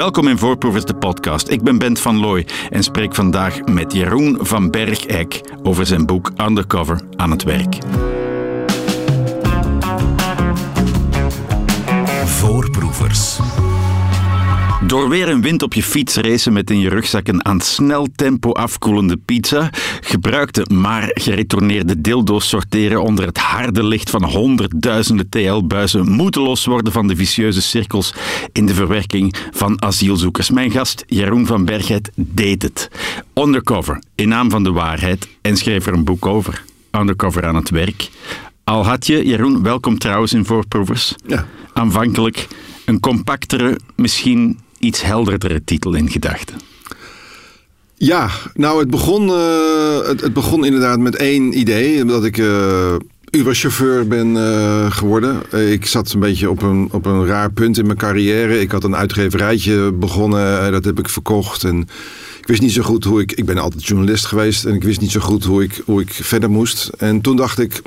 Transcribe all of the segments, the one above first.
Welkom in Voorproevers, de podcast. Ik ben Bent van Looy en spreek vandaag met Jeroen van Bergijk over zijn boek Undercover aan het werk. Voorproevers. Door weer een wind op je fiets racen met in je rugzak een aan snel tempo afkoelende pizza, gebruikte maar geretourneerde dildo's sorteren onder het harde licht van honderdduizenden TL-buizen, moedeloos worden van de vicieuze cirkels in de verwerking van asielzoekers. Mijn gast Jeroen van Bergheid deed het. Undercover, in naam van de waarheid, en schreef er een boek over. Undercover aan het werk. Al had je, Jeroen, welkom trouwens in Voorproevers. Ja. Aanvankelijk een compactere, misschien iets helderdere titel in gedachten. Ja, nou het begon, eh, het, het begon inderdaad met één idee. Dat ik uh, Uber-chauffeur ben eh, geworden. ik zat een beetje op een, op een raar punt in mijn carrière. Ik had een uitgeverijtje begonnen, dat heb ik verkocht. En ik wist niet zo goed hoe ik... Ik ben altijd journalist geweest en ik wist niet zo goed hoe ik, hoe ik verder moest. En toen dacht ik,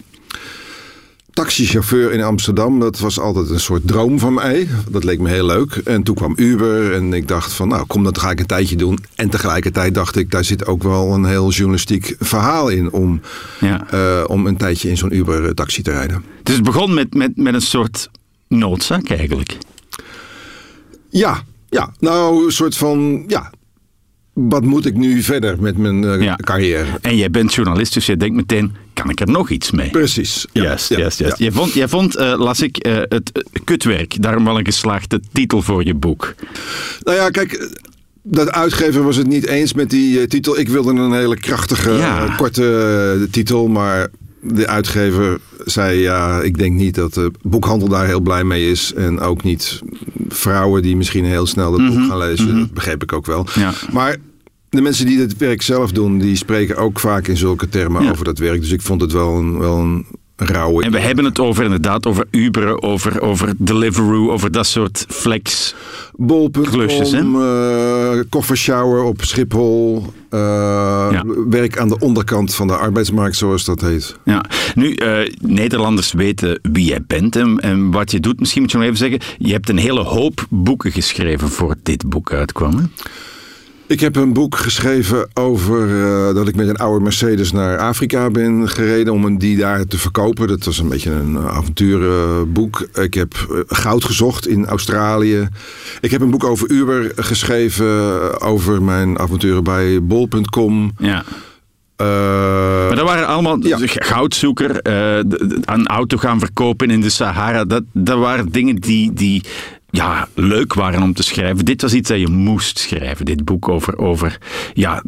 taxichauffeur in Amsterdam, dat was altijd een soort droom van mij. Dat leek me heel leuk. En toen kwam Uber en ik dacht van, nou kom, dat ga ik een tijdje doen. En tegelijkertijd dacht ik, daar zit ook wel een heel journalistiek verhaal in om, ja. uh, om een tijdje in zo'n Uber-taxi te rijden. Dus het begon met, met, met een soort noodzaak eigenlijk? Ja, ja, nou een soort van, ja, wat moet ik nu verder met mijn uh, ja. carrière? En jij bent journalist, dus je denkt meteen, kan ik er nog iets mee? Precies. Ja. Ja. juist, juist. Jij vond, jij vond uh, las ik, uh, het kutwerk, daarom wel een geslaagde titel voor je boek. Nou ja, kijk... Dat uitgever was het niet eens met die titel. Ik wilde een hele krachtige, korte titel. Maar de uitgever zei ja, ik denk niet dat de boekhandel daar heel blij mee is. En ook niet vrouwen die misschien heel snel dat boek gaan lezen. Dat begreep ik ook wel. Ja. Maar de mensen die het werk zelf doen, die spreken ook vaak in zulke termen over dat werk. Dus ik vond het wel een, wel een rauwe. En we hebben het over inderdaad over Uber, over, over Deliveroo, over dat soort flex Bol.com, uh, koffershower op Schiphol. Uh, ja. Werk aan de onderkant van de arbeidsmarkt, zoals dat heet. Ja, nu, uh, Nederlanders weten wie jij bent en, en, wat je doet. Misschien moet je nog even zeggen, je hebt een hele hoop boeken geschreven voor dit boek uitkwam. Hè? Ik heb een boek geschreven over uh, dat ik met een oude Mercedes naar Afrika ben gereden om die daar te verkopen. Dat was een beetje een avonturenboek. Ik heb uh, goud gezocht in Australië. Ik heb een boek over Uber geschreven, over mijn avonturen bij bol.com. Ja. Uh, maar dat waren allemaal ja. goudzoeker, een auto gaan verkopen in de Sahara. Dat, dat waren dingen die, die ja, leuk waren om te schrijven. Dit was iets dat je moest schrijven. Dit boek over, over ja,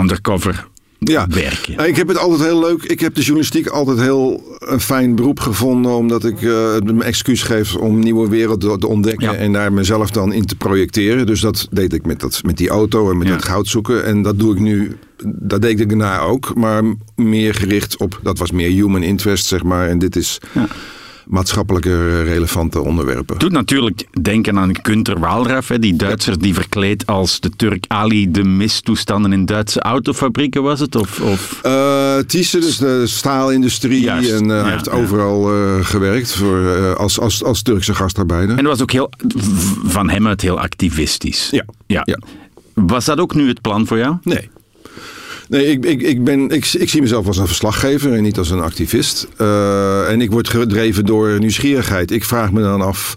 undercover ja, werken. Ik heb het altijd heel leuk. Ik heb de journalistiek altijd heel een fijn beroep gevonden. Omdat ik uh, mijn excuus geef om nieuwe werelden te ontdekken. En daar mezelf dan in te projecteren. Dus dat deed ik met, dat, met die auto en met ja. dat goud zoeken. En dat doe ik nu. Dat deed ik daarna ook. Maar meer gericht op. Dat was meer human interest, zeg maar. En dit is. Maatschappelijke relevante onderwerpen. Doet natuurlijk denken aan Günter Waalraff, die Duitser die verkleed als de Turk Ali de mistoestanden in Duitse autofabrieken was het? Of, of... Uh, Thyssen, dus de staalindustrie. Juist, en uh, ja, heeft overal uh, gewerkt voor, als, als, als Turkse gastarbeider. En dat was ook heel, van hem uit heel activistisch. Ja. ja. ja. Was dat ook nu het plan voor jou? Nee. Nee, ik, ik, ik, ben, ik, ik zie mezelf als een verslaggever en niet als een activist. Uh, en ik word gedreven door nieuwsgierigheid. Ik vraag me dan af.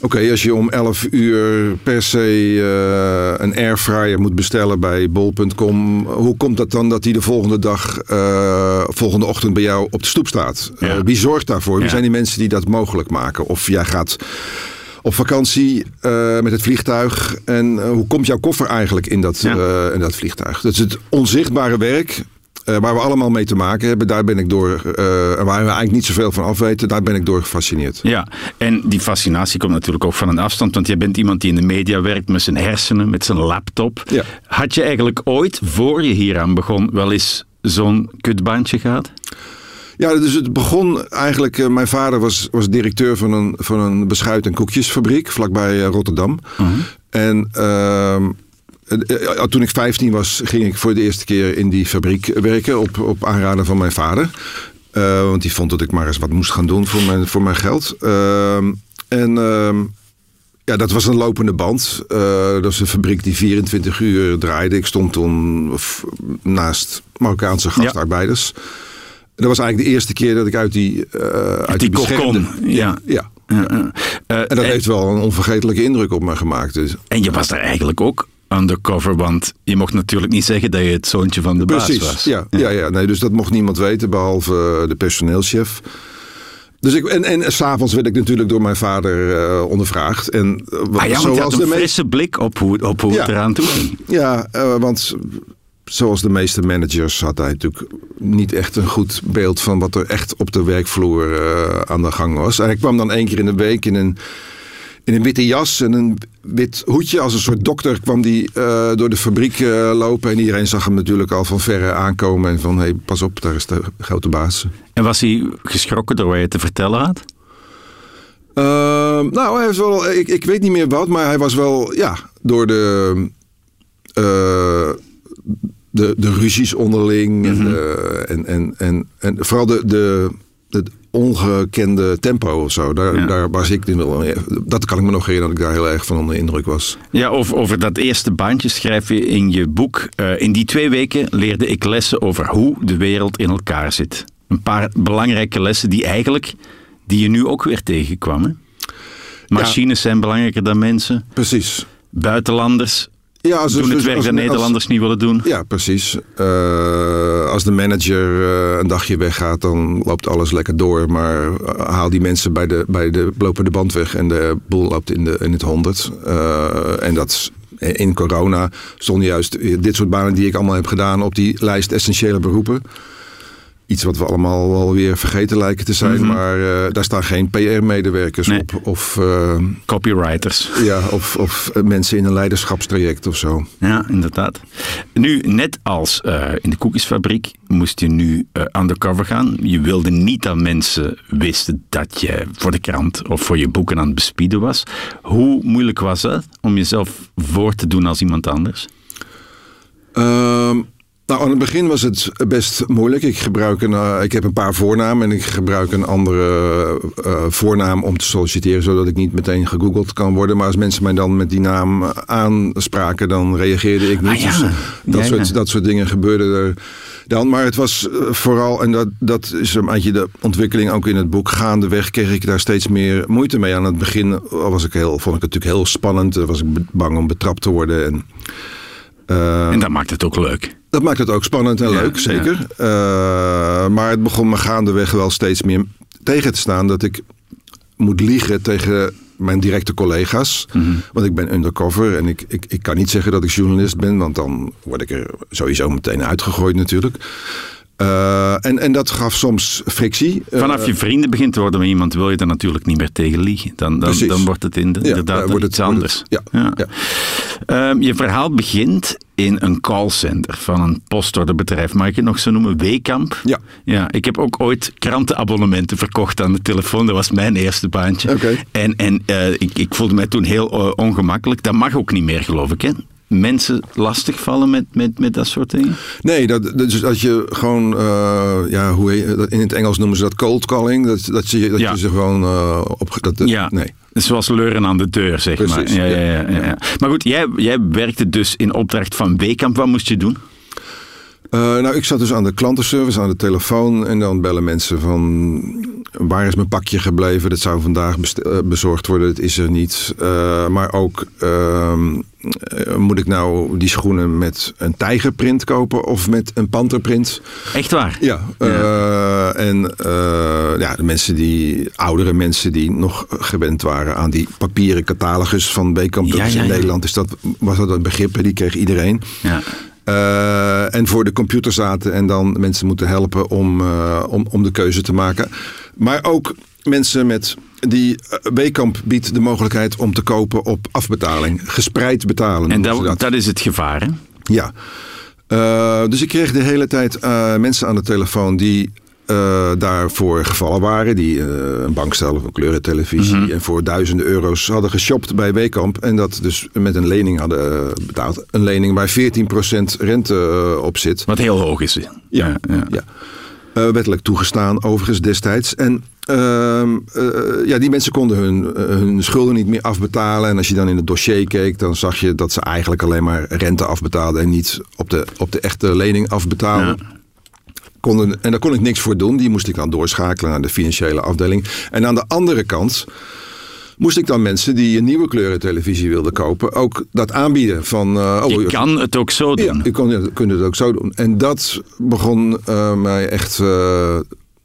Oké, als je om 11 uur per se uh, een airfryer moet bestellen bij bol.com, hoe komt dat dan dat die de volgende dag, uh, volgende ochtend bij jou op de stoep staat? Ja. wie zorgt daarvoor? Wie zijn die mensen die dat mogelijk maken? Of jij gaat op vakantie uh, met het vliegtuig. En uh, hoe komt jouw koffer eigenlijk in dat, ja. uh, in dat vliegtuig? Dat is het onzichtbare werk. waar we allemaal mee te maken hebben, daar ben ik door, en waar we eigenlijk niet zoveel van afweten, daar ben ik door gefascineerd. Ja, en die fascinatie komt natuurlijk ook van een afstand, want jij bent iemand die in de media werkt met zijn hersenen, met zijn laptop. Ja. Had je eigenlijk ooit, voor je hieraan begon, wel eens zo'n kutbaantje gehad? Ja, dus het begon eigenlijk. Uh, mijn vader was, was directeur van een, van een beschuit- en koekjesfabriek vlakbij uh, Rotterdam. -huh. En uh, toen ik 15 was, ging ik voor de eerste keer in die fabriek werken op, op aanraden van mijn vader. want die vond dat ik maar eens wat moest gaan doen voor mijn, voor mijn geld. Ehm, en ehm, ja, dat was een lopende band. Eh, dat is een fabriek die 24 uur draaide. Ik stond toen naast Marokkaanse gastarbeiders. Dat was eigenlijk de eerste keer dat ik uit die, eh uit die beschermde- kokon, ja. ja. Ja, ja. Eh, En dat heeft wel een onvergetelijke indruk op me gemaakt. Dus. En je was daar eigenlijk ook undercover, want je mocht natuurlijk niet zeggen dat je het zoontje van de baas Precies, was. ja, ja. Ja, nee, dus dat mocht niemand weten, behalve eh, de personeelschef. Dus ik, en en s'avonds werd ik natuurlijk door mijn vader eh, ondervraagd. En, eh, Ah ja, want je had de een frisse blik op hoe, op hoe Ja. het eraan toe ging. Ja, eh, want zoals de meeste managers had hij natuurlijk niet echt een goed beeld van wat er echt op de werkvloer eh, aan de gang was. En hij kwam dan één keer in de week in een, in een witte jas en een wit hoedje. Als een soort dokter kwam die eh, door de fabriek eh, lopen. En iedereen zag hem natuurlijk al van verre aankomen. En van, hé, hey, pas op, daar is de grote baas. En was hij geschrokken door wat je te vertellen had? Ehm, nou, hij was wel, ik, ik weet niet meer wat, maar hij was wel, ja, door de, de, de ruzies onderling en, de- en, en, en, en vooral de, de, het ongekende tempo of zo. Daar, Ja. daar was ik wel, dat kan ik me nog herinneren dat ik daar heel erg van onder de indruk was. Ja, over, over dat eerste baantje schrijf je in je boek. eh, in die twee weken leerde ik lessen over hoe de wereld in elkaar zit. Een paar belangrijke lessen die eigenlijk, die je nu ook weer tegenkwam. Hè? Machines zijn belangrijker dan mensen. Precies. Buitenlanders Ja, als, doen het dus werk dat als- Nederlanders niet willen doen. Ja, precies. Eh, als de manager eh, een dagje weggaat, dan loopt alles lekker door. Maar eh, haal die mensen bij de, bij de lopende band weg en de boel loopt in, de, in het honderd. Eh, en dat is- in corona stonden juist dit soort banen die ik allemaal heb gedaan op die lijst essentiële beroepen. Iets wat we allemaal wel weer vergeten lijken te zijn. Maar eh, daar staan geen PR-medewerkers Nee. op. Of, eh, Copywriters. ja, of, of eh, mensen in een leiderschapstraject of zo. Ja, inderdaad. Nu, net als in de koekjesfabriek, moest je nu undercover gaan. Je wilde niet dat mensen wisten dat je voor de krant of voor je boeken aan het bespieden was. Hoe moeilijk was het om jezelf voor te doen als iemand anders? Ehm, nou, aan het begin was het best moeilijk. Ik, gebruik een, eh, ik heb een paar voornamen en ik gebruik een andere eh, voornaam om te solliciteren, zodat ik niet meteen gegoogeld kan worden. Maar als mensen mij dan met die naam aanspraken, dan reageerde ik niet. Ah, ja. Dus dat, Ja, soort, ja. dat soort dingen gebeurden er dan. Maar het was eh, vooral, en dat, dat is een beetje de ontwikkeling ook in het boek, gaandeweg kreeg ik daar steeds meer moeite mee. Aan het begin was ik heel, vond ik het natuurlijk heel spannend. Was ik bang om betrapt te worden. En, eh, En dat maakt het ook leuk. dat maakt het ook spannend en Ja, leuk, zeker. Eh, maar het begon me gaandeweg wel steeds meer tegen te staan dat ik moet liegen tegen mijn directe collega's. Mhm. Want ik ben undercover en ik, ik, ik kan niet zeggen dat ik journalist ben, want dan word ik er sowieso meteen uitgegooid natuurlijk. Eh, en, en dat gaf soms frictie. Eh, Vanaf je vrienden begint te worden met iemand, wil je er natuurlijk niet meer tegen liegen. Dan, dan, dan wordt het inderdaad ja, wordt iets het- wordt anders. het- ja, ja. Ehm, je verhaal begint in een callcenter van een postorderbedrijf. Mag ik het nog zo noemen? Weekamp? Ja. ja. Ik heb ook ooit krantenabonnementen verkocht aan de telefoon. Dat was mijn eerste baantje. Oké. En, en eh, ik, ik voelde mij toen heel ongemakkelijk. Dat mag ook niet meer, geloof ik. Hè? Mensen lastigvallen met, met, met dat soort dingen? Nee, dat, dus dat je gewoon, eh, ja, hoe heet, in het Engels noemen ze dat cold calling. Dat, dat, je, dat Ja. je ze gewoon eh, op. Dat, Ja, Nee. zoals leuren aan de deur, zeg maar. Precies, Ja, ja, ja. ja. Maar goed, jij, jij werkte dus in opdracht van Weekamp. Wat moest je doen? Eh, nou, ik zat dus aan de klantenservice, aan de telefoon. En dan bellen mensen van... Waar is mijn pakje gebleven? Dat zou vandaag eh, bezorgd worden. Het is er niet. Eh, maar ook... ehm, eh, moet ik nou die schoenen met een tijgerprint kopen... of met een panterprint? Echt waar? Ja. en ja, de mensen die... Oudere mensen die nog gewend waren... aan die papieren catalogus van Bekamp. Dat Ja, is ja, in. Nederland is dat, was dat een begrip. Die kreeg iedereen. Ja. Eh, en voor de computer zaten en dan mensen moeten helpen om, eh, om, om de keuze te maken. Maar ook mensen met die eh, Weekamp biedt de mogelijkheid om te kopen op afbetaling. Gespreid betalen. En dat, dat is het gevaar, hè? ja. Eh, dus ik kreeg de hele tijd eh, mensen aan de telefoon die eh, daarvoor gevallen waren. Die eh, een bankstel of een kleurentelevisie. En voor duizenden euro's hadden geshopt bij Weekamp. En dat dus met een lening hadden eh, betaald. Een lening waar 14% rente op zit. Wat heel hoog is. Ja, ja. Ja. Wettelijk toegestaan, overigens destijds. En ehm, eh, ja, die mensen konden hun, hun schulden niet meer afbetalen. En als je dan in het dossier keek, dan zag je dat ze eigenlijk alleen maar rente afbetaalden en niet op de, op de echte lening afbetaalden. Konden, en daar kon ik niks voor doen. Die moest ik dan doorschakelen naar de financiële afdeling. En aan de andere kant moest ik dan mensen die een nieuwe kleurentelevisie wilden kopen ook dat aanbieden. Van, uh, oh, je kan het ook zo doen. Ja, je kon, kon het ook zo doen. En dat begon uh, mij echt uh,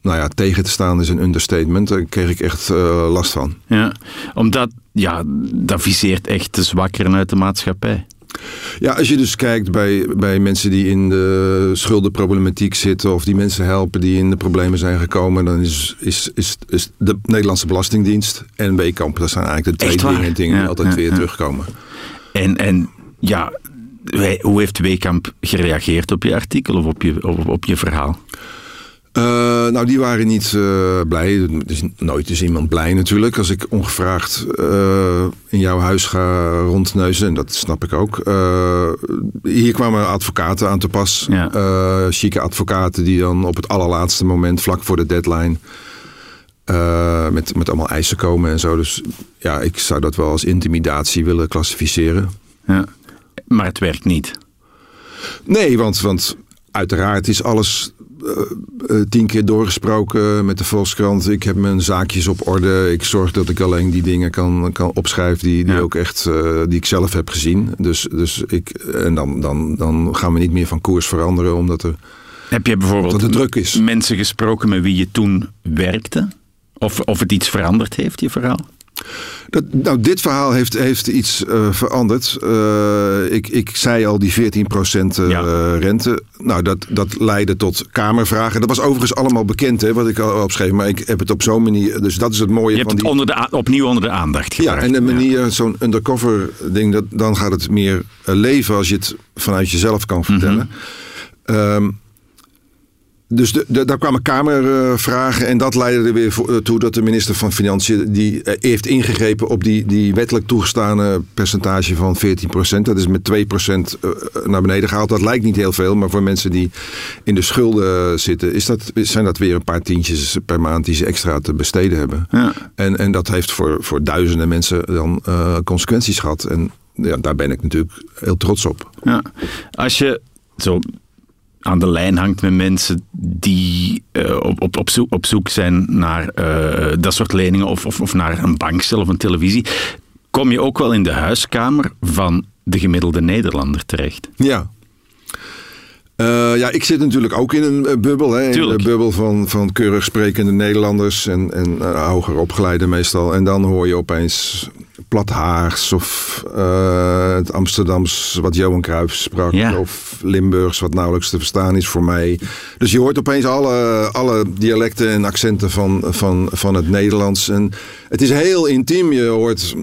nou ja, tegen te staan is een understatement. Daar kreeg ik echt last van. Ja, omdat ja, dat viseert echt de zwakkeren uit de maatschappij. Ja, als je dus kijkt bij, bij mensen die in de schuldenproblematiek zitten of die mensen helpen die in de problemen zijn gekomen, dan is, is, is, is de Nederlandse Belastingdienst en Weekamp, dat zijn eigenlijk de twee dingen, dingen ja, die altijd ja, weer ja. terugkomen. En, en ja, hoe heeft Weekamp gereageerd op je artikel of op je, op, op je verhaal? Uh, nou, die waren niet uh, blij. Dus nooit is iemand blij natuurlijk. Als ik ongevraagd uh, in jouw huis ga rondneuzen, en dat snap ik ook. hier kwamen advocaten aan te pas. Ja. chique advocaten die dan op het allerlaatste moment, vlak voor de deadline, met, met allemaal eisen komen en zo. Dus ja, ik zou dat wel als intimidatie willen klassificeren. Ja. Maar het werkt niet. Nee, want, want uiteraard is alles uh, tien keer doorgesproken met de Volkskrant. Ik heb mijn zaakjes op orde. Ik zorg dat ik alleen die dingen kan, kan opschrijven die, die, ja. ook echt, uh, die ik zelf heb gezien. Dus, dus ik, en dan, dan, dan gaan we niet meer van koers veranderen omdat er. Heb je bijvoorbeeld het druk is. mensen gesproken met wie je toen werkte? Of, of het iets veranderd heeft, je verhaal? Dat, nou, dit verhaal heeft, heeft iets uh, veranderd. Uh, ik, ik zei al die 14% uh, ja. rente. Nou, dat, dat leidde tot kamervragen. Dat was overigens allemaal bekend, hè, wat ik al opschreef. Maar ik heb het op zo'n manier... Dus dat is het mooie Je van hebt die... het onder de, opnieuw onder de aandacht gebracht. Ja, en de manier, ja. zo'n undercover ding... Dat, dan gaat het meer leven als je het vanuit jezelf kan vertellen. Mm -hmm. um, dus de, de, daar kwamen Kamervragen en dat leidde er weer toe dat de minister van Financiën die heeft ingegrepen op die, die wettelijk toegestane percentage van 14%. Dat is met 2% naar beneden gehaald. Dat lijkt niet heel veel, maar voor mensen die in de schulden zitten, is dat, zijn dat weer een paar tientjes per maand die ze extra te besteden hebben. Ja. En, en dat heeft voor, voor duizenden mensen dan uh, consequenties gehad. En ja, daar ben ik natuurlijk heel trots op. Ja. Als je zo aan de lijn hangt met mensen die uh, op, op, op, zoek, op zoek zijn naar uh, dat soort leningen of, of, of naar een bankstel of een televisie, kom je ook wel in de huiskamer van de gemiddelde Nederlander terecht. Ja. Uh, ja, ik zit natuurlijk ook in een bubbel. Hè, in de bubbel van, van keurig sprekende Nederlanders en, en uh, hoger opgeleide meestal. En dan hoor je opeens Plathaags of uh, het Amsterdams wat Johan Cruijff sprak. Ja. Of Limburgs wat nauwelijks te verstaan is voor mij. Dus je hoort opeens alle, alle dialecten en accenten van, van, van het Nederlands. En het is heel intiem. Je hoort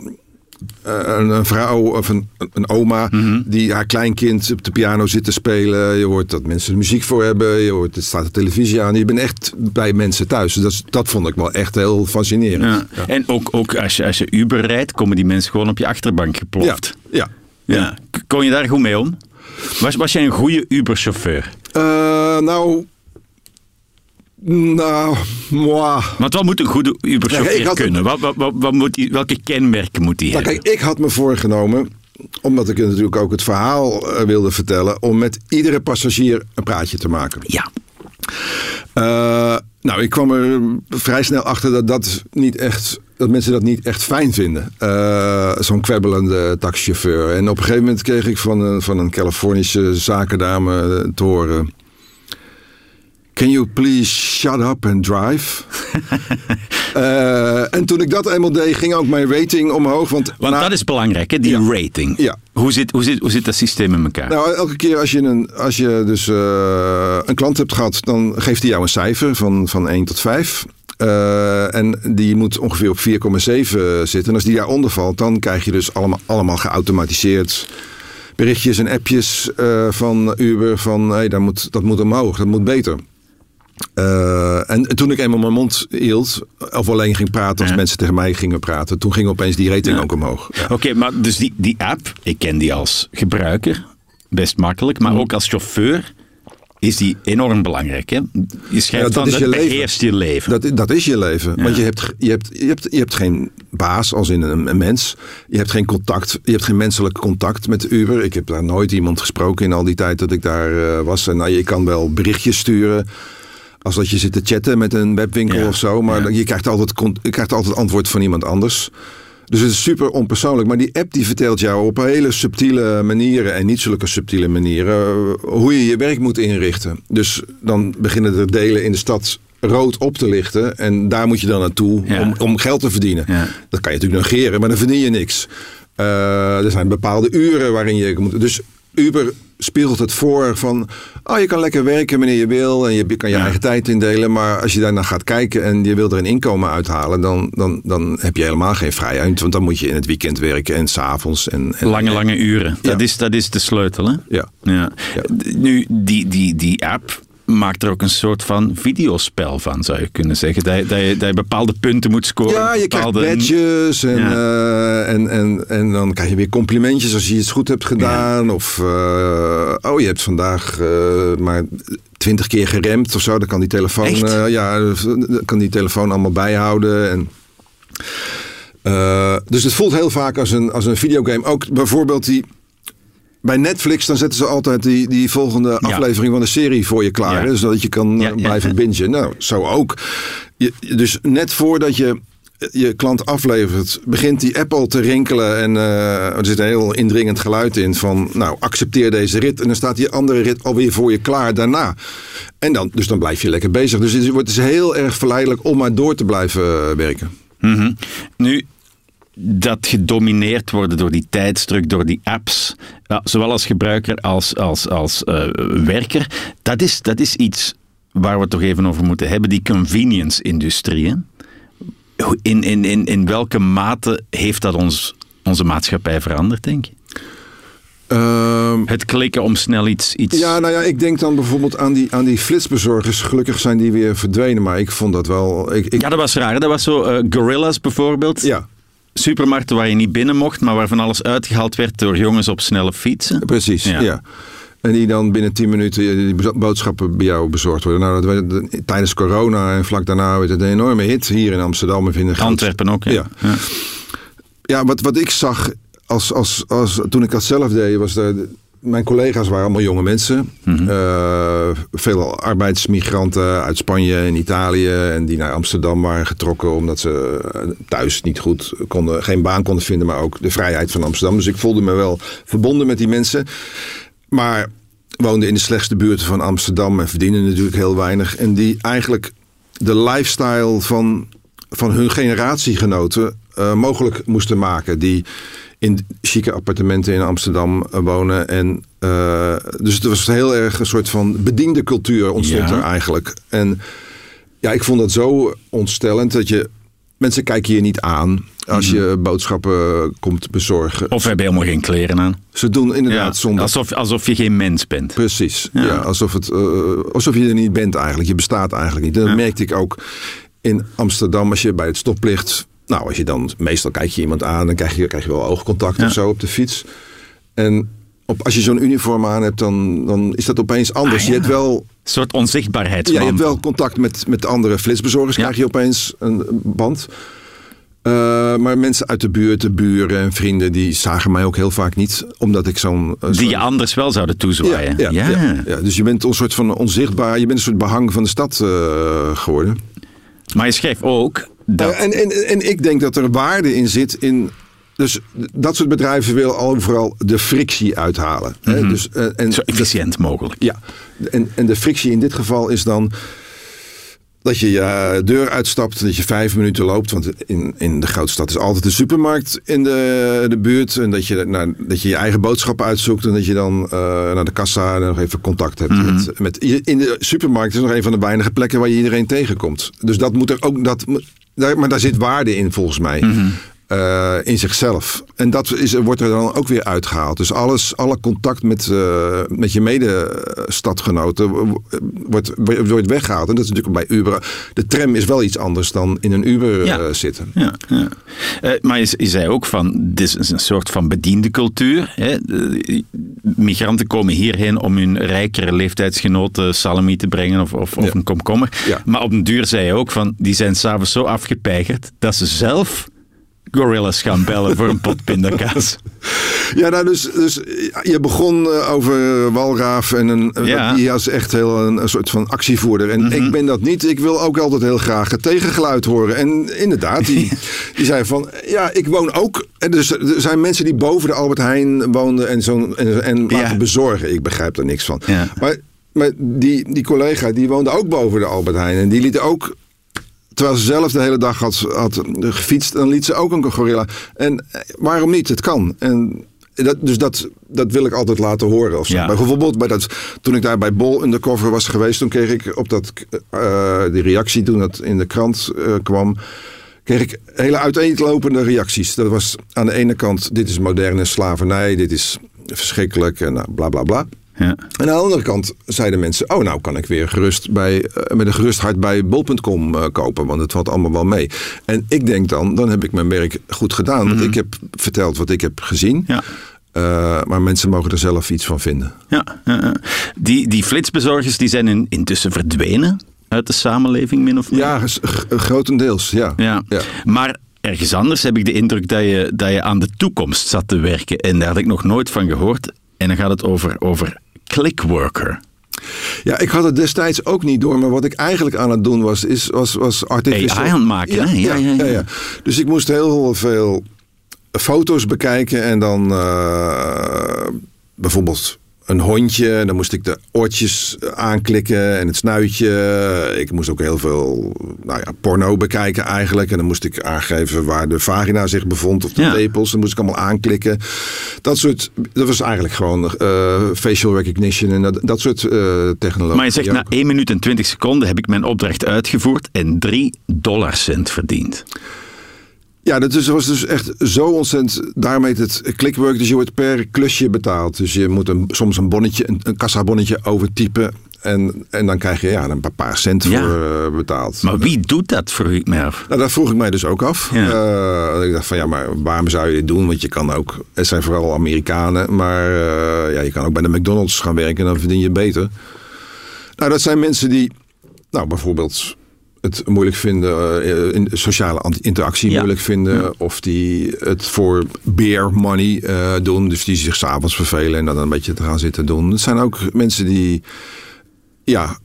een, een, vrouw of een, een oma mm -hmm. die haar kleinkind op de piano zit te spelen. Je hoort dat mensen er muziek voor hebben. Je hoort, er staat de televisie aan. Je bent echt bij mensen thuis. Dus dat, dat vond ik wel echt heel fascinerend. Ja. Ja. En ook, ook als, je, als je Uber rijdt, komen die mensen gewoon op je achterbank geploft. Ja. ja. ja. Kon je daar goed mee om? Was, was jij een goede Uber-chauffeur? Uh, nou... Nou. Want wat moet een goede Uber-chauffeur ja, kunnen? Wat, wat, wat, wat moet die, welke kenmerken moet hij nou, hebben? Kijk, ik had me voorgenomen, omdat ik natuurlijk ook het verhaal uh, wilde vertellen, om met iedere passagier een praatje te maken. Ja. Uh, nou, ik kwam er vrij snel achter dat dat niet echt dat mensen dat niet echt fijn vinden. Uh, Zo'n kwebbelende taxichauffeur. En op een gegeven moment kreeg ik van een, van een Californische zakendame te horen. Can you please shut up and drive? uh, en toen ik dat eenmaal deed, ging ook mijn rating omhoog. Want, want na... dat is belangrijk, hè? die ja. rating. Ja. Hoe, zit, hoe, zit, hoe zit dat systeem in elkaar? Nou, elke keer als je een, als je dus, uh, een klant hebt gehad, dan geeft hij jou een cijfer van, van 1 tot 5. Uh, en die moet ongeveer op 4,7 zitten. En als die daaronder valt, dan krijg je dus allemaal, allemaal geautomatiseerd berichtjes en appjes uh, van Uber van hey, dat, moet, dat moet omhoog, dat moet beter. Uh, en toen ik eenmaal mijn mond hield, of alleen ging praten als ja. mensen tegen mij gingen praten, toen ging opeens die rating ja. ook omhoog. Ja. Oké, okay, maar dus die, die app, ik ken die als gebruiker, best makkelijk, maar mm. ook als chauffeur is die enorm belangrijk. Hè? Je schrijft Ja, dat is dat je leven. je leven. Dat, dat is je leven. Ja. Want je hebt, je, hebt, je, hebt, je hebt geen baas als in een, een mens. Je hebt geen contact. Je hebt geen menselijk contact met Uber. Ik heb daar nooit iemand gesproken in al die tijd dat ik daar eh, was. En nou, je kan wel berichtjes sturen. Als dat je zit te chatten met een webwinkel Ja, of zo. Maar ja. je, krijgt altijd, je krijgt altijd antwoord van iemand anders. Dus het is super onpersoonlijk. Maar die app die vertelt jou op hele subtiele manieren en niet zulke subtiele manieren eh, hoe je je werk moet inrichten. Dus dan beginnen er delen in de stad rood op te lichten. En daar moet je dan naartoe Ja. om, om geld te verdienen. Ja. Dat kan je natuurlijk negeren, maar dan verdien je niks. Eh, er zijn bepaalde uren waarin je moet. Dus Uber spiegelt het voor van. Oh, je kan lekker werken wanneer je wil. En je kan je Ja. eigen tijd indelen. Maar als je daarna gaat kijken en je wil er een inkomen uithalen. Dan, dan, dan heb je helemaal geen vrijheid. Want dan moet je in het weekend werken en s'avonds. En, en, Lange, lange uren. Dat, is, dat is de sleutel. Hè? Ja. Ja. Ja. Nu, die, die, die app maakt er ook een soort van videospel van, zou je kunnen zeggen. Dat je, dat je, dat je bepaalde punten moet scoren. Ja, je krijgt badges en, Ja. eh, en, en, en dan krijg je weer complimentjes als je iets goed hebt gedaan. Of, eh, oh, je hebt vandaag eh, maar twintig keer geremd of zo. Dan kan die telefoon, ja, dan kan die telefoon allemaal bijhouden. En, dus het voelt heel vaak als een, als een videogame. Ook bijvoorbeeld die... Bij Netflix dan zetten ze altijd die, die volgende aflevering van de serie voor je klaar. Hè, Zodat je kan eh, blijven bingen. Nou, zo ook. Je, dus net voordat je je klant aflevert, begint die app al te rinkelen. En eh, er zit een heel indringend geluid in van, nou, accepteer deze rit. En dan staat die andere rit alweer voor je klaar daarna. En dan, dus dan blijf je lekker bezig. Dus het wordt dus heel erg verleidelijk om maar door te blijven eh, werken. Mhm. Nu, dat gedomineerd worden door die tijdsdruk, door die apps, ja, zowel als gebruiker als als, als eh, werker, dat is, dat is iets waar we het toch even over moeten hebben, die convenience-industrie. In, in, in, in welke mate heeft dat ons, onze maatschappij veranderd, denk je? Ehm, Het klikken om snel iets... iets ja, nou ja, ik denk dan bijvoorbeeld aan die, aan die flitsbezorgers. Gelukkig zijn die weer verdwenen, maar ik vond dat wel... Ik, ik, Ja, dat was raar. Dat was zo eh, Gorillas bijvoorbeeld. ja, Supermarkten waar je niet binnen mocht, maar waarvan alles uitgehaald werd door jongens op snelle fietsen. precies. Ja. Ja. En die dan binnen 10 minuten die bo- boodschappen bij jou bezorgd worden. Nou, dat werd, tijdens corona en vlak daarna werd het een enorme hit hier in Amsterdam. En Antwerpen ook, hè? Ja. Ja, wat, wat ik zag als, als, als, toen ik dat zelf deed, was de, mijn collega's waren allemaal jonge mensen. Eh, veel arbeidsmigranten uit Spanje en Italië. En die naar Amsterdam waren getrokken omdat ze eh, thuis niet goed konden, geen baan konden vinden. Maar ook de vrijheid van Amsterdam. Dus ik voelde me wel verbonden met die mensen. Maar woonden in de slechtste buurten van Amsterdam en verdienen natuurlijk heel weinig. En die eigenlijk de lifestyle van, van hun generatiegenoten eh, mogelijk moesten maken. Die in chique appartementen in Amsterdam eh, wonen. En, eh, dus het was heel erg een soort van bediende cultuur ontstond Ja. er eigenlijk. En ja, ik vond dat zo ontstellend dat je... Mensen kijken je niet aan als je boodschappen komt bezorgen. Of hebben helemaal geen kleren aan. Ze doen inderdaad Ja, zonder alsof, alsof je geen mens bent. Precies. Ja. Ja. alsof, het, eh, alsof je er niet bent eigenlijk. Je bestaat eigenlijk niet. En dat merkte ik ook in Amsterdam als je bij het stoplicht. Nou, als je dan meestal kijk je iemand aan, dan krijg je, krijg je wel oogcontact Ja. of zo op de fiets. En op, als je zo'n uniform aan hebt, dan, dan is dat opeens anders. Ah, ja. Je hebt wel. Een soort Ja, onzichtbaarheidsman. je hebt wel contact met, met andere flitsbezorgers, Ja. krijg je opeens een band. Eh, maar mensen uit de buurt, de buren en vrienden, die zagen mij ook heel vaak niet. Omdat ik zo'n... eh, Die je anders wel zouden toezwaaien. ja, ja, ja. ja. dus je bent een soort van onzichtbaar, je bent een soort behang van de stad eh, geworden. Maar je schrijft ook dat... Eh, en, en, en ik denk dat er waarde in zit in. Dus dat soort bedrijven willen overal de frictie uithalen. hè. Dus, eh, en zo efficiënt mogelijk. ja, en, en de frictie in dit geval is dan dat je je deur uitstapt, dat je vijf minuten loopt. Want in, in de grote stad is altijd een supermarkt in de, de buurt. En dat je, nou, dat je je eigen boodschappen uitzoekt. En dat je dan eh, naar de kassa en nog even contact hebt. met, met, in de supermarkt is nog een van de weinige plekken waar je iedereen tegenkomt. Dus dat moet er ook. Dat, maar daar zit waarde in volgens mij. Eh, in zichzelf. En dat is, wordt er dan ook weer uitgehaald. Dus alles, alle contact met, eh, met je medestadgenoten wo- wordt, wordt weggehaald. En dat is natuurlijk bij Uber. De tram is wel iets anders dan in een Uber Ja. eh, zitten. Ja, ja. Maar je, je zei ook van, dit is een soort van bediende cultuur. Hè? Migranten komen hierheen om hun rijkere leeftijdsgenoten salami te brengen of, of, of Ja. een komkommer. Maar op den duur zei je ook van, die zijn s'avonds zo afgepeigerd dat ze zelf gorillas gaan bellen voor een pot pindakaas. Ja, nou, dus, dus je begon eh, over Walraaf en een, Ja. die was echt heel een, een soort van actievoerder. En ik ben dat niet. Ik wil ook altijd heel graag het tegengeluid horen. En inderdaad, die, die zei van, ja, ik woon ook. En dus er zijn mensen die boven de Albert Heijn woonden en, zo, en, en laten Ja. bezorgen. Ik begrijp er niks van. Ja. Maar, maar die, die collega, die woonde ook boven de Albert Heijn. En die liet ook Terwijl ze zelf de hele dag had, had gefietst, dan liet ze ook een gorilla. En eh, waarom niet? Het kan. En dat, dus dat, dat wil ik altijd laten horen. Of zo. Ja. Bijvoorbeeld bij dat, toen ik daar bij Bol undercover was geweest, toen kreeg ik op dat, eh, die reactie toen dat in de krant eh, kwam. Kreeg ik hele uiteenlopende reacties. Dat was aan de ene kant: dit is moderne slavernij, dit is verschrikkelijk en nou, bla bla bla. Ja. En aan de andere kant zeiden mensen: Oh, nou kan ik weer gerust bij, eh, met een gerust hart bij bol.com eh, kopen, want het valt allemaal wel mee. En ik denk dan: dan heb ik mijn werk goed gedaan, want ik heb verteld wat ik heb gezien. Ja. Eh, maar mensen mogen er zelf iets van vinden. Ja. Die, die flitsbezorgers die zijn in- intussen verdwenen uit de samenleving, min of meer. Ja, grotendeels, ja. Ja. Ja. Maar ergens anders heb ik de indruk dat je, dat je aan de toekomst zat te werken. En daar had ik nog nooit van gehoord. En dan gaat het over, over clickworker. Ja, ik had het destijds ook niet door, maar wat ik eigenlijk aan het doen was, is, was, was artificial... AI aan het maken, ja, hè? Ja, Ja, ja, ja, ja. ja. Dus ik moest heel veel foto's bekijken en dan eh, bijvoorbeeld een hondje. En dan moest ik de oortjes aanklikken en het snuitje. Ik moest ook heel veel nou ja, porno bekijken eigenlijk. En dan moest ik aangeven waar de vagina zich bevond of de Ja. tepels. Dan moest ik allemaal aanklikken. Dat soort, dat was eigenlijk gewoon eh, facial recognition en dat, dat soort eh technologie. Maar je zegt, na 1 minuut en 20 seconden heb ik mijn opdracht uitgevoerd en 3 dollarcent verdiend. Ja, dat is, was dus echt zo ontzettend. Daarom heet het clickwork. Dus je wordt per klusje betaald. Dus je moet een, soms een bonnetje, een, een kassabonnetje overtypen. En, en dan krijg je ja, een paar, cent Ja. voor eh, betaald. Maar wie doet dat, vroeg ik mij af. Nou, dat vroeg ik mij dus ook af. Ja. Eh, ik dacht van ja, maar waarom zou je dit doen? Want je kan ook, het zijn vooral Amerikanen, maar eh, ja, je kan ook bij de McDonald's gaan werken en dan verdien je beter. Nou, dat zijn mensen die, nou bijvoorbeeld het moeilijk vinden, eh, in sociale interactie Ja. moeilijk vinden, of die het voor beer money eh, doen, dus die zich s'avonds vervelen en dan een beetje te gaan zitten doen. Het zijn ook mensen die, ja,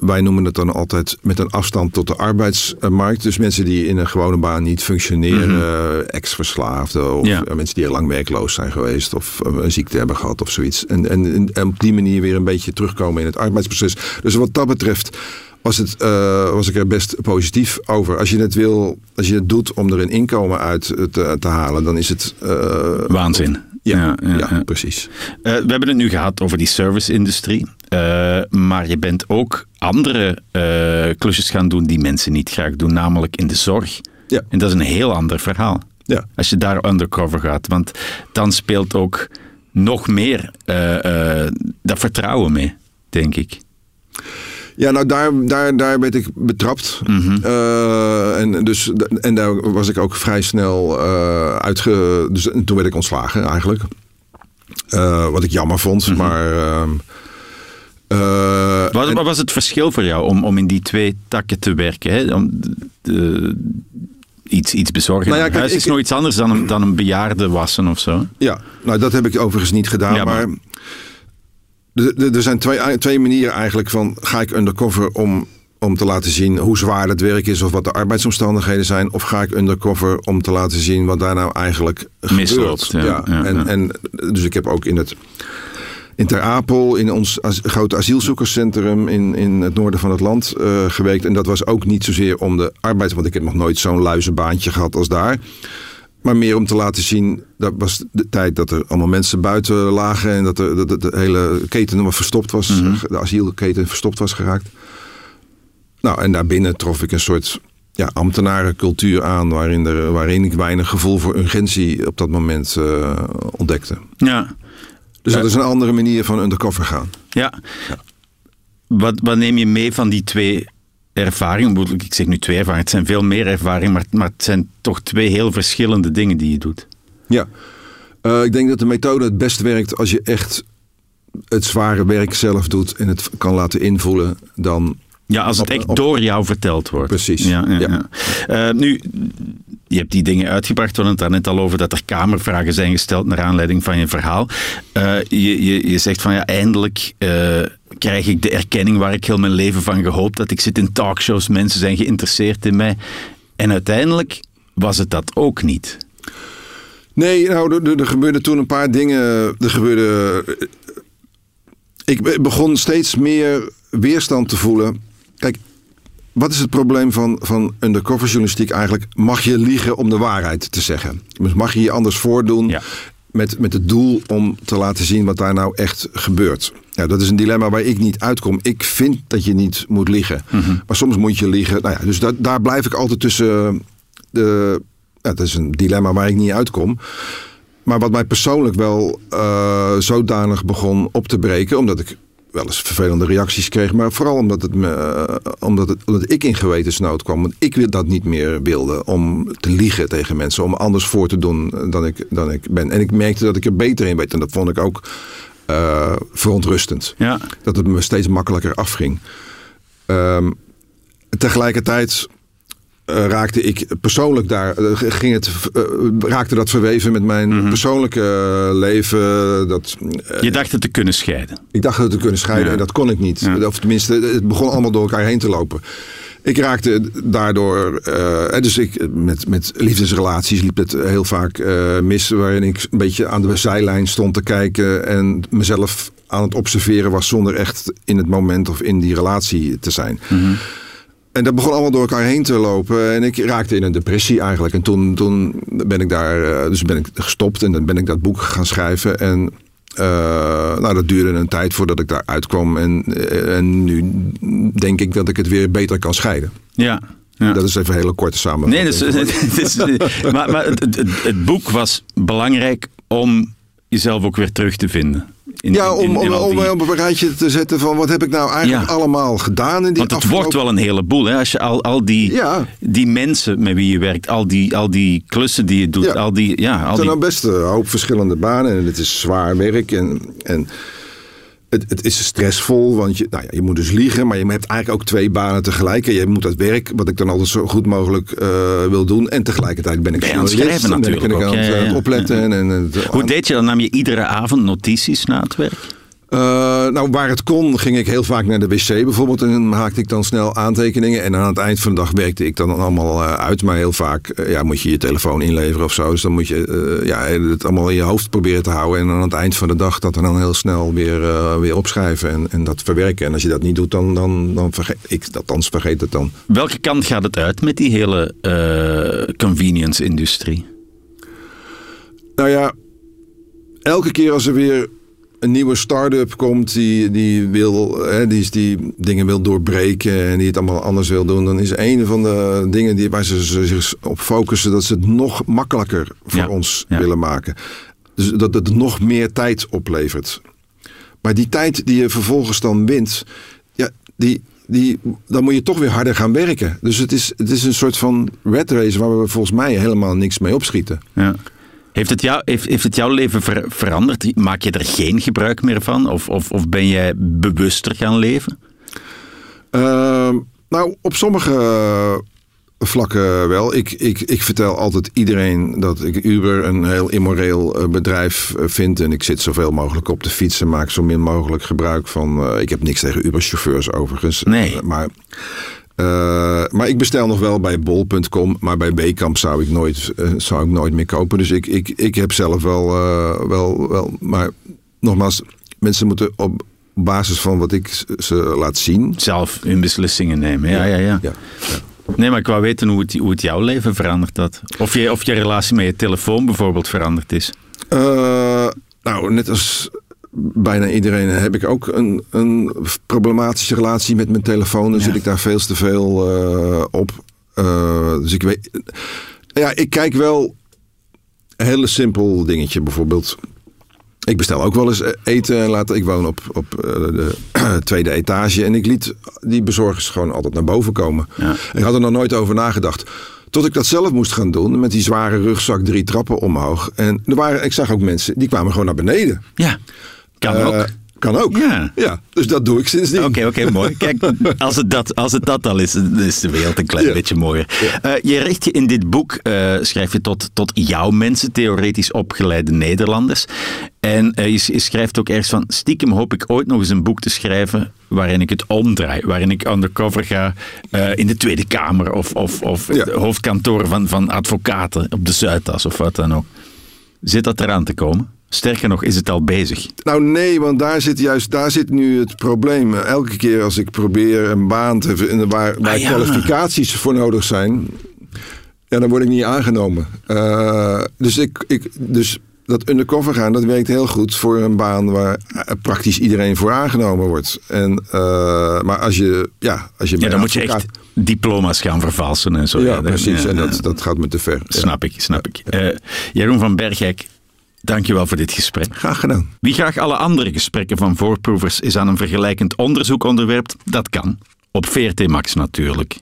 wij noemen het dan altijd met een afstand tot de arbeidsmarkt. Dus mensen die in een gewone baan niet functioneren, ex-verslaafden of Ja. eh, mensen die heel lang werkloos zijn geweest of eh, een ziekte hebben gehad of zoiets. En, en, en op die manier weer een beetje terugkomen in het arbeidsproces. Dus wat dat betreft was, het, eh, was ik er best positief over. Als je het wil, als je het doet om er een inkomen uit te, te halen, dan is het. eh, Waanzin. ja, ja, ja. precies. Eh, we hebben het nu gehad over die service-industrie. Maar je bent ook andere klusjes gaan doen die mensen niet graag doen, namelijk in de zorg. Ja. En dat is een heel ander verhaal. Ja. Als je daar undercover gaat. Want dan speelt ook nog meer dat vertrouwen mee, denk ik. Ja, nou daar, daar, daar werd ik betrapt. Eh, en, dus, en daar was ik ook vrij snel eh uitge... Dus en toen werd ik ontslagen eigenlijk. Eh, wat ik jammer vond, maar... ehm, eh, Wat, en- wat was het verschil voor jou om, om in die twee takken te werken? Hè? Om de- iets, iets bezorgen. Nou ja, kijk, huis is ik- nog iets anders dan een, dan een bejaarde wassen of zo. Ja, nou dat heb ik overigens niet gedaan. Ja, maar- maar er- zijn twee, twee manieren eigenlijk van... ga ik undercover om, om te laten zien hoe zwaar het werk is... of wat de arbeidsomstandigheden zijn... of ga ik undercover om te laten zien wat daar nou eigenlijk Misloopt, gebeurt. ja, ja, en, ja. en dus ik heb ook in het... In Ter Apel, in ons as- grote asielzoekerscentrum in, in het noorden van het land eh, gewerkt. En dat was ook niet zozeer om de arbeids... want ik heb nog nooit zo'n luizenbaantje gehad als daar. Maar meer om te laten zien, dat was de tijd dat er allemaal mensen buiten lagen en dat, er, dat de, hele keten nog verstopt was, de asielketen verstopt was geraakt. Nou, en daarbinnen trof ik een soort ja, ambtenarencultuur aan, waarin, er, waarin ik weinig gevoel voor urgentie op dat moment eh, ontdekte. Ja. Dus Ja. dat is een andere manier van undercover gaan. Ja. Wat, wat neem je mee van die twee bedoel, Ik zeg nu twee ervaringen, het zijn veel meer ervaringen, maar, maar het zijn toch twee heel verschillende dingen die je doet. Ja, Eh, ik denk dat de methode het best werkt als je echt het zware werk zelf doet en het kan laten invoelen, dan Ja, als het echt door jou verteld wordt. Precies, Ja, ja. Eh, nu, je hebt die dingen uitgebracht. We hadden het daarnet al over dat er kamervragen zijn gesteld naar aanleiding van je verhaal. Eh, je, je, je zegt van ja, eindelijk eh, krijg ik de erkenning waar ik heel mijn leven van gehoopt had. Ik zit in talkshows, mensen zijn geïnteresseerd in mij. En uiteindelijk was het dat ook niet. Nee, nou, er, er- gebeurden toen een paar dingen. Er gebeurde. Ik be- begon steeds meer weerstand te voelen. Kijk, wat is het probleem van, van undercover journalistiek eigenlijk? Mag je liegen om de waarheid te zeggen? Dus mag je je anders voordoen Ja. met, met het doel om te laten zien wat daar nou echt gebeurt? Dat is een dilemma waar ik niet uitkom. Ik vind dat je niet moet liegen. Maar soms moet je liegen. Nou ja, dus dat, daar blijf ik altijd tussen de. Ja, dat is een dilemma waar ik niet uitkom. Maar wat mij persoonlijk wel eh, zodanig begon op te breken, omdat ik wel eens vervelende reacties kreeg, maar vooral omdat, het me, eh, omdat, het, omdat ik in gewetensnood kwam. Want ik wil dat niet meer wilde om te liegen tegen mensen, om anders voor te doen dan ik, dan ik ben. En ik merkte dat ik er beter in weet en dat vond ik ook eh, verontrustend. Ja. Dat het me steeds makkelijker afging. Ehm, tegelijkertijd eh, raakte ik persoonlijk daar, eh, ging het, eh, raakte dat verweven met mijn persoonlijke eh, leven. Dat, Je dacht het te kunnen scheiden. ik dacht het te kunnen scheiden Ja. en dat kon ik niet. Ja. Of tenminste, het begon allemaal door elkaar heen te lopen. Ik raakte daardoor, dus ik, met, met liefdesrelaties liep het heel vaak mis. Waarin ik een beetje aan de zijlijn stond te kijken en mezelf aan het observeren was zonder echt in het moment of in die relatie te zijn. En dat begon allemaal door elkaar heen te lopen. En ik raakte in een depressie eigenlijk. En toen, toen ben ik daar, eh, dus ben ik gestopt en dan ben ik dat boek gaan schrijven. En eh, nou, dat duurde een tijd voordat ik daar uitkwam. En, eh, en nu denk ik dat ik het weer beter kan scheiden. Ja. ja. Dat is even een hele korte samenvatting. Nee, dus, het is, maar, maar het, het, het boek was belangrijk om jezelf ook weer terug te vinden. In, ja, om, in om, op een rijtje te zetten van wat heb ik nou eigenlijk Ja. allemaal gedaan in die Want het wordt wel een heleboel, hè? Als je al, al die, Ja. die mensen met wie je werkt, al die, al die klussen die je doet, Ja. al die, ja, al Het zijn die, nou best een hoop verschillende banen en het is zwaar werk en, en het, het is stressvol, want je, nou ja, je moet dus liegen, maar je hebt eigenlijk ook twee banen tegelijk. En je moet dat werk, wat ik dan altijd zo goed mogelijk eh, wil doen, en tegelijkertijd ben ik Ben aan het schrijven en ben ik natuurlijk aan ja, ja, eh, ja. opletten. En, het, Hoe deed je dat? Nam je iedere avond notities na het werk? Eh, nou, waar het kon, ging ik heel vaak naar de wc bijvoorbeeld. En dan maakte ik dan snel aantekeningen. En aan het eind van de dag werkte ik dan allemaal eh, uit. Maar heel vaak eh, ja, moet je je telefoon inleveren of zo. Dus dan moet je ja, het allemaal in je hoofd proberen te houden. En aan het eind van de dag dat dan heel snel weer, weer opschrijven. En, en dat verwerken. En als je dat niet doet, dan, dan, dan vergeet ik dat. Althans vergeet het dan. Welke kant gaat het uit met die hele convenience-industrie? Nou ja, elke keer als er weer een nieuwe start-up komt die, die, wil, hè, die, die dingen wil doorbreken en die het allemaal anders wil doen, dan is een van de dingen die, waar ze zich op focussen dat ze het nog makkelijker voor Ja, ons ja. willen maken. Dus dat het nog meer tijd oplevert. Maar die tijd die je vervolgens dan wint, ja, die, die, dan moet je toch weer harder gaan werken. Dus het is, het is een soort van red race waar we volgens mij helemaal niks mee opschieten. Ja. Heeft het, jou, heeft, heeft het jouw leven ver- veranderd? Maak je er geen gebruik meer van? Of, of, of ben jij bewuster gaan leven? Ehm, nou, op sommige vlakken wel. Ik, ik, ik vertel altijd iedereen dat ik Uber een heel immoreel eh, bedrijf eh, vind. En ik zit zoveel mogelijk op de fiets en maak zo min mogelijk gebruik van. eh, ik heb niks tegen Uber-chauffeurs overigens. Nee. Maar, eh, maar ik bestel nog wel bij bol.com. Maar bij Wekamp zou ik nooit, eh, zou ik nooit meer kopen. Dus ik, ik, ik heb zelf wel, eh, wel, wel. Maar nogmaals, mensen moeten op basis van wat ik ze laat zien. Zelf hun beslissingen nemen. Ja, ja, ja. Ja, Nee, maar ik wou weten hoe het, hoe het jouw leven veranderd had. Of je, of je relatie met je telefoon bijvoorbeeld veranderd is. Nou, net als bijna iedereen heb ik ook een, een problematische relatie met mijn telefoon. Dan Ja. zit ik daar veel te veel eh, op. Eh, dus ik weet. Ja, ik kijk wel een hele simpel dingetje. Bijvoorbeeld. Ik bestel ook wel eens eten en later. Ik woon op, op eh, de tweede etage. En ik liet die bezorgers gewoon altijd naar boven komen. Ja. Ik had er nog nooit over nagedacht. Tot ik dat zelf moest gaan doen. Met die zware rugzak drie trappen omhoog. En er waren, ik zag ook mensen die kwamen gewoon naar beneden. Ja, kan Eh, ook. Kan ook. Ja. ja. Dus dat doe ik sindsdien. Oké, oké, mooi. Kijk, als het, dat, als het dat al is, dan is de wereld een klein Ja. beetje mooier. Eh, je richt je in dit boek, eh, schrijf je tot, tot jouw mensen, theoretisch opgeleide Nederlanders. En je, je schrijft ook ergens van, stiekem hoop ik ooit nog eens een boek te schrijven waarin ik het omdraai. Waarin ik undercover ga in de Tweede Kamer of, of, of Ja. de hoofdkantoor van, van advocaten op de Zuidas of wat dan ook. Zit dat eraan te komen? Sterker nog, is het al bezig? Nou nee, want daar zit juist daar zit nu het probleem. Elke keer als ik probeer een baan te vinden waar, waar Ah, ja. kwalificaties voor nodig zijn, ja, dan word ik niet aangenomen. Eh, dus, ik, ik, dus dat undercover gaan, dat werkt heel goed voor een baan waar eh, praktisch iedereen voor aangenomen wordt. En, eh, maar als je, ja, als je Ja, dan moet je echt diploma's gaan vervalsen en zo. Ja, dat- precies. ja, en ja. dat, dat gaat me te ver. Ja. Snap ik, snap ik. Jeroen van Bergijk, dankjewel voor dit gesprek. Graag gedaan. Wie graag alle andere gesprekken van voorproevers is aan een vergelijkend onderzoek onderwerpt, dat kan. Op VRT Max natuurlijk.